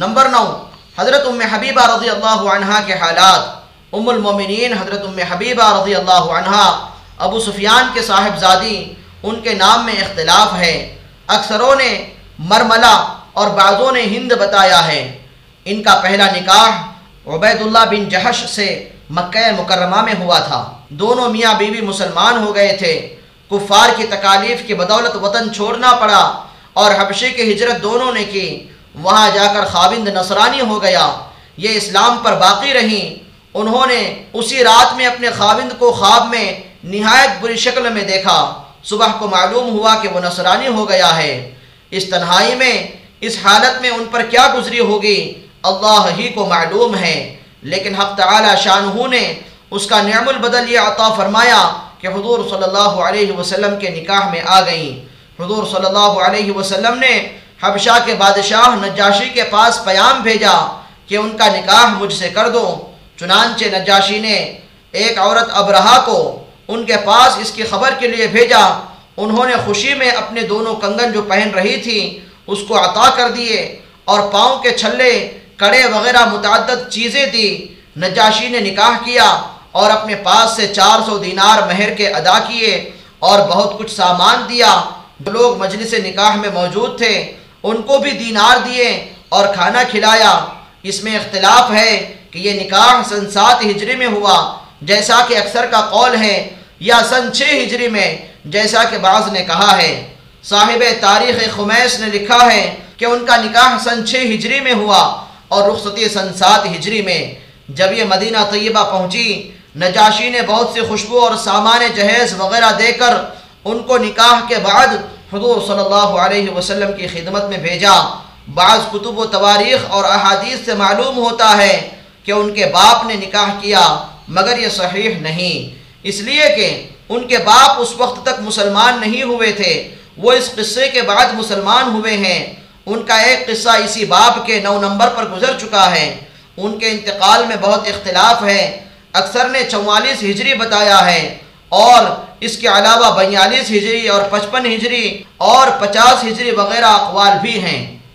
Number نو، حضرت ام حبیبہ رضی اللہ عنہا کے حالات۔ ام المومنین، حضرت ام حبیبہ رضی اللہ عنہا، ابو سفیان کے صاحبزادی، ان کے نام میں اختلاف ہے۔ اکثروں نے مرملہ اور بعضوں نے ہند بتایا ہے۔ ان کا پہلا نکاح عبید اللہ بن جہش سے مکہ مکرمہ میں ہوا تھا۔ دونوں میاں بیوی مسلمان ہو گئے تھے۔ کفار کی تکالیف کی بدولت وطن چھوڑنا پڑا اور حبشے کی ہجرت دونوں نے کی۔ وہاں جا کر خاوند نصرانی ہو گیا۔ یہ اسلام پر باقی رہیں۔ انہوں نے اسی رات میں اپنے خاوند کو خواب میں نہایت بری شکل میں دیکھا۔ صبح کو معلوم ہوا کہ وہ نصرانی ہو گیا ہے۔ اس تنہائی میں، اس حالت میں ان پر کیا گزری ہوگی؟ اللہ ہی کو معلوم ہے۔ لیکن حق تعالی شانہ نے اس کا نعم البدل یہ عطا فرمایا کہ حضور صلی اللہ علیہ وسلم کے نکاح میں آ گئیں۔ حضور صلی اللہ علیہ وسلم نے حبشہ کے بادشاہ نجاشی کے پاس پیام بھیجا کہ ان کا نکاح مجھ سے کر دو۔ چنانچہ نجاشی نے ایک عورت ابرہا کو ان کے پاس اس کی خبر کے لیے بھیجا۔ انہوں نے خوشی میں اپنے دونوں کنگن جو پہن رہی تھی، اس کو عطا کر دیے اور پاؤں کے چھلے، کڑے وغیرہ متعدد چیزیں دی۔ نجاشی نے نکاح کیا اور اپنے پاس سے چار سو دینار مہر کے ادا کیے اور بہت کچھ سامان دیا۔ جو لوگ مجلس نکاح میں موجود تھے ان کو بھی دینار دیے اور کھانا کھلایا۔ اس میں اختلاف ہے کہ یہ نکاح سن سات ہجری میں ہوا، جیسا کہ اکثر کا قول ہے، یا سن چھ ہجری میں، جیسا کہ بعض نے کہا ہے۔ صاحب تاریخ خمیس نے لکھا ہے کہ ان کا نکاح سن چھ ہجری میں ہوا اور رخصتی سن سات ہجری میں۔ جب یہ مدینہ طیبہ پہنچی، نجاشی نے بہت سی خوشبو اور سامان جہیز وغیرہ دے کر ان کو نکاح کے بعد حضور صلی اللہ علیہ وسلم کی خدمت میں بھیجا۔ بعض کتب و تواریخ اور احادیث سے معلوم ہوتا ہے کہ ان کے باپ نے نکاح کیا، مگر یہ صحیح نہیں۔ اس لیے کہ ان کے باپ اس وقت تک مسلمان نہیں ہوئے تھے، وہ اس قصے کے بعد مسلمان ہوئے ہیں۔ ان کا ایک قصہ اسی باپ کے نو نمبر پر گزر چکا ہے۔ ان کے انتقال میں بہت اختلاف ہے۔ اکثر نے چوالیس ہجری بتایا ہے۔ اور اس کے علاوہ بیالیس ہجری اور پچپن ہجری اور پچاس ہجری وغیرہ اقوال بھی ہیں۔